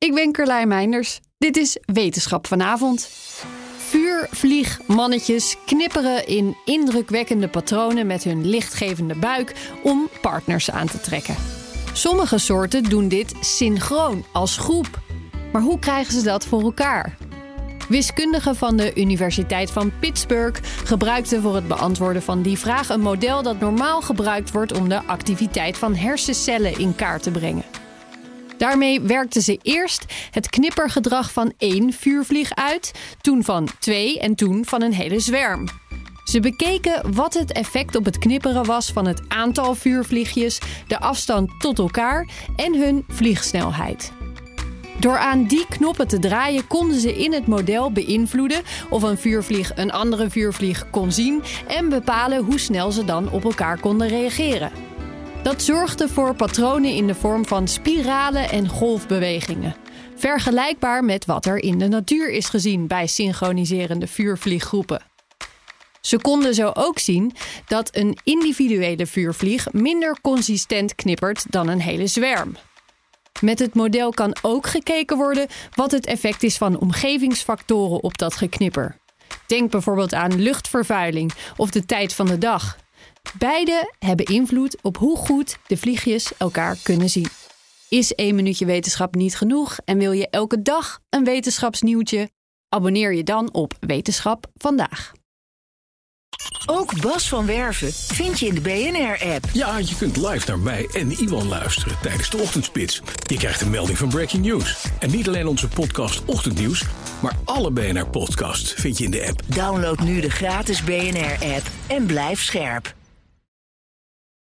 Ik ben Carlijn Meinders. Dit is Wetenschap vanavond. Vuur, vlieg, mannetjes knipperen in indrukwekkende patronen met hun lichtgevende buik om partners aan te trekken. Sommige soorten doen dit synchroon als groep. Maar hoe krijgen ze dat voor elkaar? Wiskundigen van de Universiteit van Pittsburgh gebruikten voor het beantwoorden van die vraag een model dat normaal gebruikt wordt om de activiteit van hersencellen in kaart te brengen. Daarmee werkten ze eerst het knippergedrag van één vuurvlieg uit, toen van twee en toen van een hele zwerm. Ze bekeken wat het effect op het knipperen was van het aantal vuurvliegjes, de afstand tot elkaar en hun vliegsnelheid. Door aan die knoppen te draaien konden ze in het model beïnvloeden of een vuurvlieg een andere vuurvlieg kon zien en bepalen hoe snel ze dan op elkaar konden reageren. Dat zorgde voor patronen in de vorm van spiralen en golfbewegingen. Vergelijkbaar met wat er in de natuur is gezien bij synchroniserende vuurvlieggroepen. Ze konden zo ook zien dat een individuele vuurvlieg minder consistent knippert dan een hele zwerm. Met het model kan ook gekeken worden wat het effect is van omgevingsfactoren op dat geknipper. Denk bijvoorbeeld aan luchtvervuiling of de tijd van de dag. Beide hebben invloed op hoe goed de vliegjes elkaar kunnen zien. Is één minuutje wetenschap niet genoeg en wil je elke dag een wetenschapsnieuwtje? Abonneer je dan op Wetenschap vandaag. Ook Bas van Werven vind je in de BNR-app. Ja, je kunt live naar mij en Iwan luisteren tijdens de ochtendspits. Je krijgt een melding van Breaking News. En niet alleen onze podcast Ochtendnieuws, maar alle BNR-podcasts vind je in de app. Download nu de gratis BNR-app en blijf scherp.